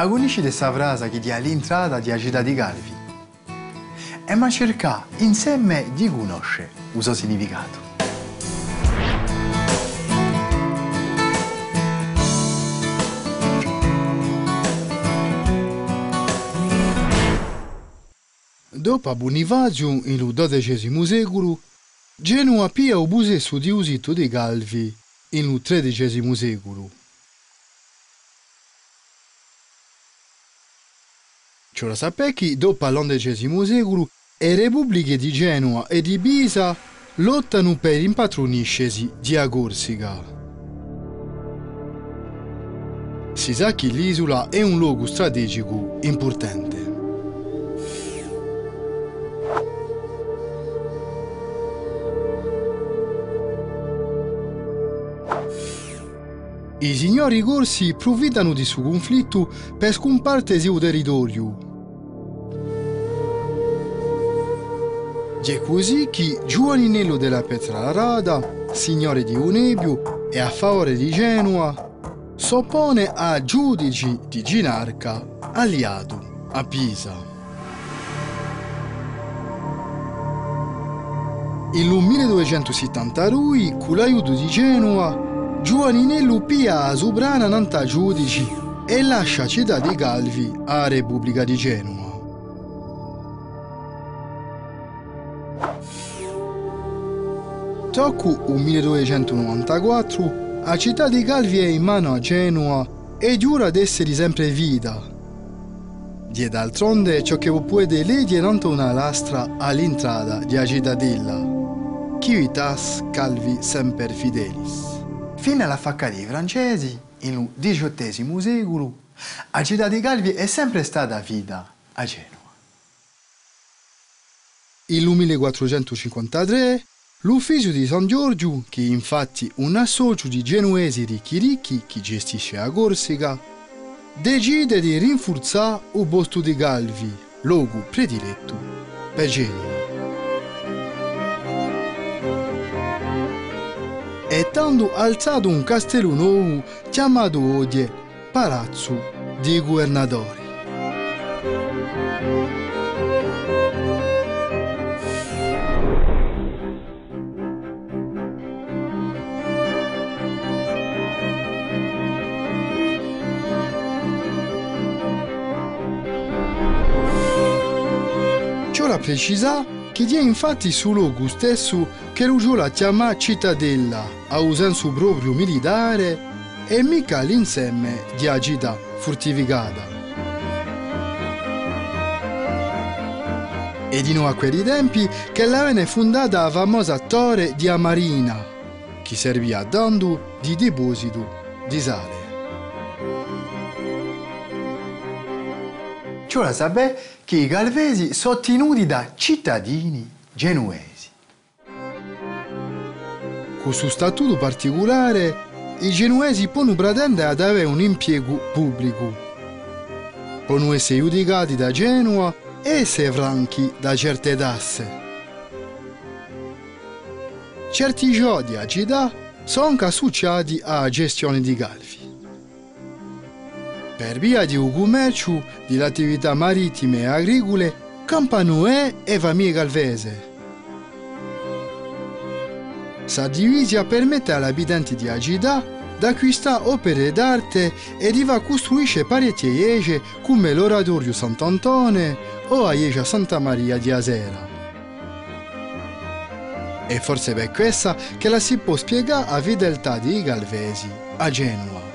agonisce sa frase che dia all'entrata di Agita di Galvi. E ma cerca insieme di conoscere il suo significato. Dopo Bonifacio, in XII secolo, Genova pia o busesso di di Galvi in XIII secolo. Ciò la sapecchi, dopo l'undicesimo secolo, le repubbliche di Genova e di Pisa lottano per impatroniscesi di Agorsica. Si sa che l'isola è un luogo strategico importante. I signori corsi approfittano di suo conflitto per scompartere il territorio. È così che Giovanninello della Petralarada, signore di Unebio e a favore di Genova, s'oppone a giudici di Ginarca, aliato a Pisa. In 1272, con l'aiuto di Genova, Giovanninello pia Subrana nanta giudici e lascia città di Galvi a Repubblica di Genova. Tocco un 1294 la città di Galvi è in mano a Genova e giura d'essere sempre vita. Die d'altronde ciò che può legge non una lastra all'entrata di a cittadella. Civitas calvi semper fidelis. Fino alla facca dei francesi, nel XVIII secolo, la città di Calvi è sempre stata vita a Genova. Il 1453 l'ufficio di San Giorgio, che è infatti un associo di genuesi ricchi ricchi che gestisce la Corsica, decide di rinforzare il posto di Galvi, luogo prediletto per Genova. Tanto alzato un castello nuovo chiamato oggi Palazzo dei la precisa che dia infatti sul luogo stesso che la chiama cittadella a senso proprio militare e mica l'insieme di agita fortificata. E di nuovo a quei tempi che la venne fondata la famosa torre di Amarina, che serviva dando di deposito di sale. Ciò la sapè che i galvesi sono tenuti da cittadini genuesi. Con questo statuto particolare, i genuesi possono pretendere ad avere un impiego pubblico. Possono essere giudicati da Genova e essere franchi da certe tasse. Certi giochi a città sono anche associati alla gestione di galvi per via di un commercio delle attività marittime e agricole, Campanoe e famiglie galvese. Sa divisa permette agli abitanti di Agida di acquistare opere d'arte e di costruire parecchie iese come l'oratorio Sant'Antone o la Iesa Santa Maria di Asera. E forse per questa che la si può spiegare a fedeltà dei galvesi a Genova.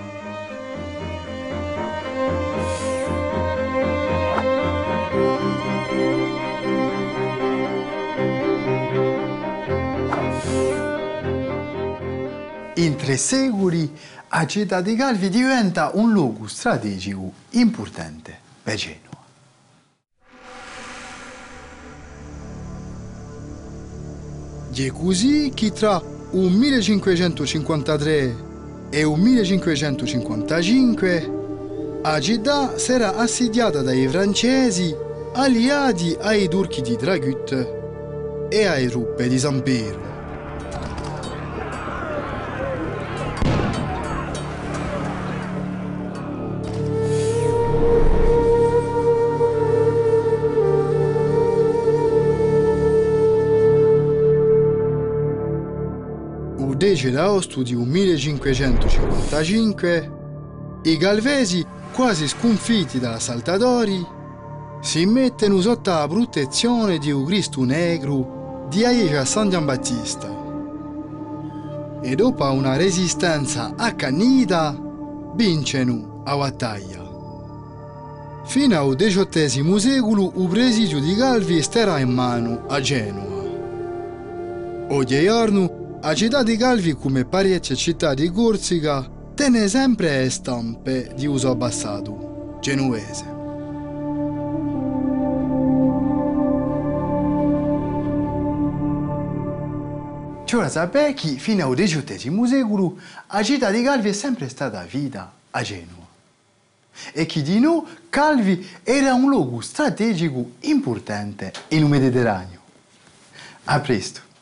In tre secoli, la città di Calvi diventa un luogo strategico importante per Genova. È così che tra un 1553 e un 1555 la città sarà assediata dai francesi alleati ai turchi di Dragut e ai truppe di San 10 agosto di 1555, i galvesi, quasi sconfitti dalla Saltadori, si mettono sotto la protezione di un Cristo negro di Aiege a San Giambattista. E dopo una resistenza accanita, vincono a battaglia. Fino al XVIII secolo il presidio di Galvi starà in mano a Genova. Oggigiorno, la città di Galvi, come parecchie città di Corsica, tiene sempre stampe di uso abbassato, genovese. C'è sapere che fino al XVIII secolo la città di Calvi è sempre stata vita a Genova. E chi di noi, Calvi era un luogo strategico importante in un Mediterraneo. A presto!